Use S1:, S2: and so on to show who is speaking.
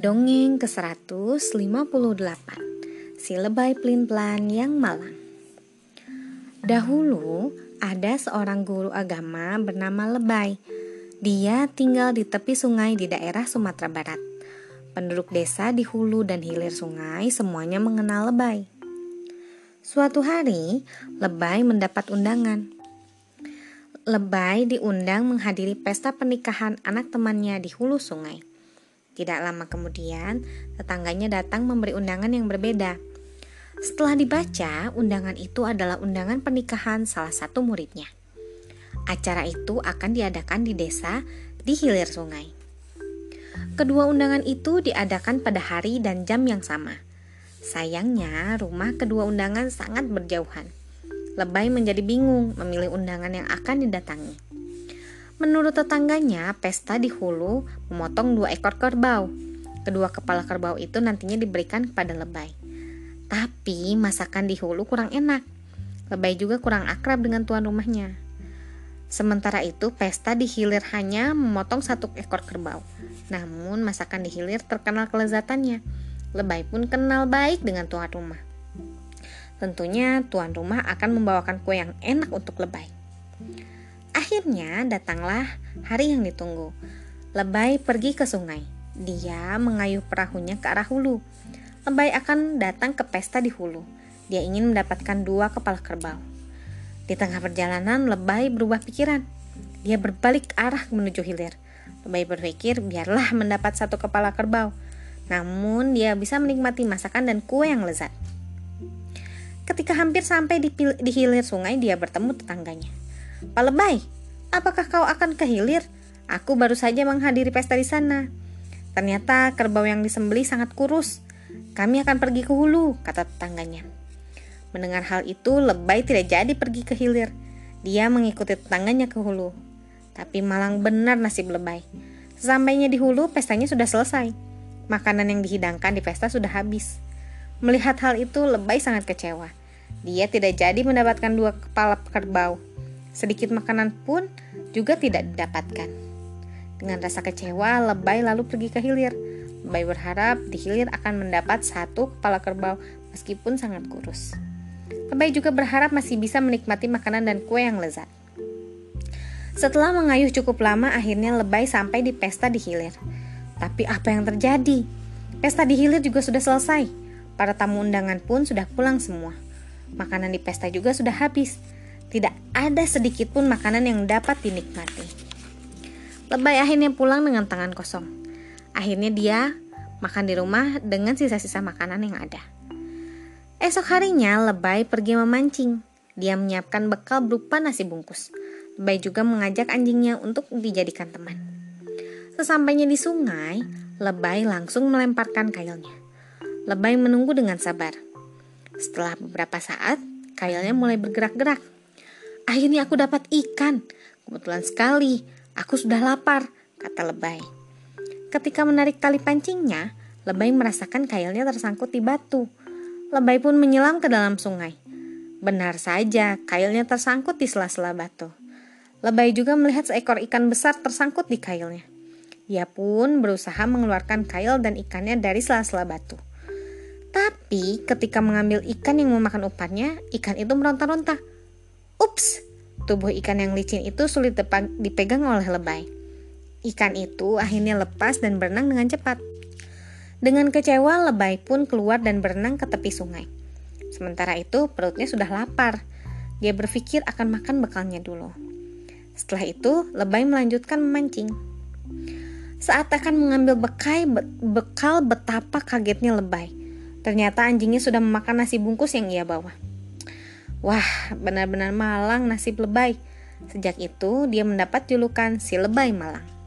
S1: Dongeng ke-158 Si Lebay Pelin-Pelan yang Malang. Dahulu ada seorang guru agama bernama Lebay Dia tinggal di tepi sungai di daerah Sumatera Barat. Penduduk desa di hulu dan hilir sungai semuanya mengenal Lebay Suatu hari, Lebay mendapat undangan. Lebay diundang menghadiri pesta pernikahan anak temannya di hulu sungai. Tidak lama kemudian, tetangganya datang memberi undangan yang berbeda. Setelah dibaca, undangan itu adalah undangan pernikahan salah satu muridnya. Acara itu akan diadakan di desa di hilir sungai. Kedua undangan itu diadakan pada hari dan jam yang sama. Sayangnya, rumah kedua undangan sangat berjauhan. Lebay menjadi bingung memilih undangan yang akan didatangi. Menurut tetangganya, pesta di hulu memotong dua ekor kerbau. Kedua kepala kerbau itu nantinya diberikan kepada lebay. Tapi masakan di hulu kurang enak. Lebay juga kurang akrab dengan tuan rumahnya. Sementara itu, pesta di hilir hanya memotong satu ekor kerbau. Namun, masakan di hilir terkenal kelezatannya. Lebay pun kenal baik dengan tuan rumah. Tentunya, tuan rumah akan membawakan kue yang enak untuk lebay. Akhirnya datanglah hari yang ditunggu. Lebay pergi ke sungai. Dia mengayuh perahunya ke arah hulu. Lebay akan datang ke pesta di hulu. Dia ingin mendapatkan dua kepala kerbau. Di tengah perjalanan, Lebay berubah pikiran. Dia berbalik arah menuju hilir. Lebay berpikir biarlah mendapat satu kepala kerbau. Namun dia bisa menikmati masakan dan kue yang lezat. Ketika hampir sampai di, di hilir sungai, dia bertemu tetangganya. Pak Lebay, apakah kau akan ke hilir? Aku baru saja menghadiri pesta di sana. Ternyata kerbau yang disembeli sangat kurus. Kami akan pergi ke hulu, kata tetangganya. Mendengar hal itu, Lebay tidak jadi pergi ke hilir. Dia mengikuti tetangganya ke hulu. Tapi malang benar nasib Lebay. Sesampainya di hulu, pestanya sudah selesai. Makanan yang dihidangkan di pesta sudah habis. Melihat hal itu, Lebay sangat kecewa. Dia tidak jadi mendapatkan dua kepala kerbau. Sedikit makanan pun juga tidak didapatkan. Dengan rasa kecewa, Lebay lalu pergi ke hilir. Lebay berharap di hilir akan mendapat satu kepala kerbau meskipun sangat kurus. Lebay juga berharap masih bisa menikmati makanan dan kue yang lezat. Setelah mengayuh cukup lama, akhirnya Lebay sampai di pesta di hilir. Tapi apa yang terjadi? Pesta di hilir juga sudah selesai. Para tamu undangan pun sudah pulang semua. Makanan di pesta juga sudah habis. Tidak ada sedikit pun makanan yang dapat dinikmati. Lebay akhirnya pulang dengan tangan kosong. Akhirnya dia makan di rumah dengan sisa-sisa makanan yang ada. Esok harinya, Lebay pergi memancing. Dia menyiapkan bekal berupa nasi bungkus. Lebay juga mengajak anjingnya untuk dijadikan teman. Sesampainya di sungai, Lebay langsung melemparkan kailnya. Lebay menunggu dengan sabar. Setelah beberapa saat, kailnya mulai bergerak-gerak. Akhirnya aku dapat ikan. Kebetulan sekali, aku sudah lapar, kata lebay. Ketika menarik tali pancingnya, lebay merasakan kailnya tersangkut di batu. Lebay pun menyelam ke dalam sungai. Benar saja, kailnya tersangkut di sela-sela batu. Lebay juga melihat seekor ikan besar tersangkut di kailnya. Dia pun berusaha mengeluarkan kail dan ikannya dari sela-sela batu. Tapi ketika mengambil ikan yang memakan umpannya, ikan itu meronta-ronta. Tubuh ikan yang licin itu sulit dipegang oleh lebay. Ikan itu akhirnya lepas dan berenang dengan cepat. Dengan kecewa, lebay pun keluar dan berenang ke tepi sungai. Sementara itu, perutnya sudah lapar. Dia berpikir akan makan bekalnya dulu. Setelah itu, lebay melanjutkan memancing. Saat akan mengambil bekal, bekal betapa kagetnya lebay. Ternyata anjingnya sudah memakan nasi bungkus yang ia bawa. Wah, benar-benar malang nasib lebay. Sejak itu, dia mendapat julukan si lebay malang.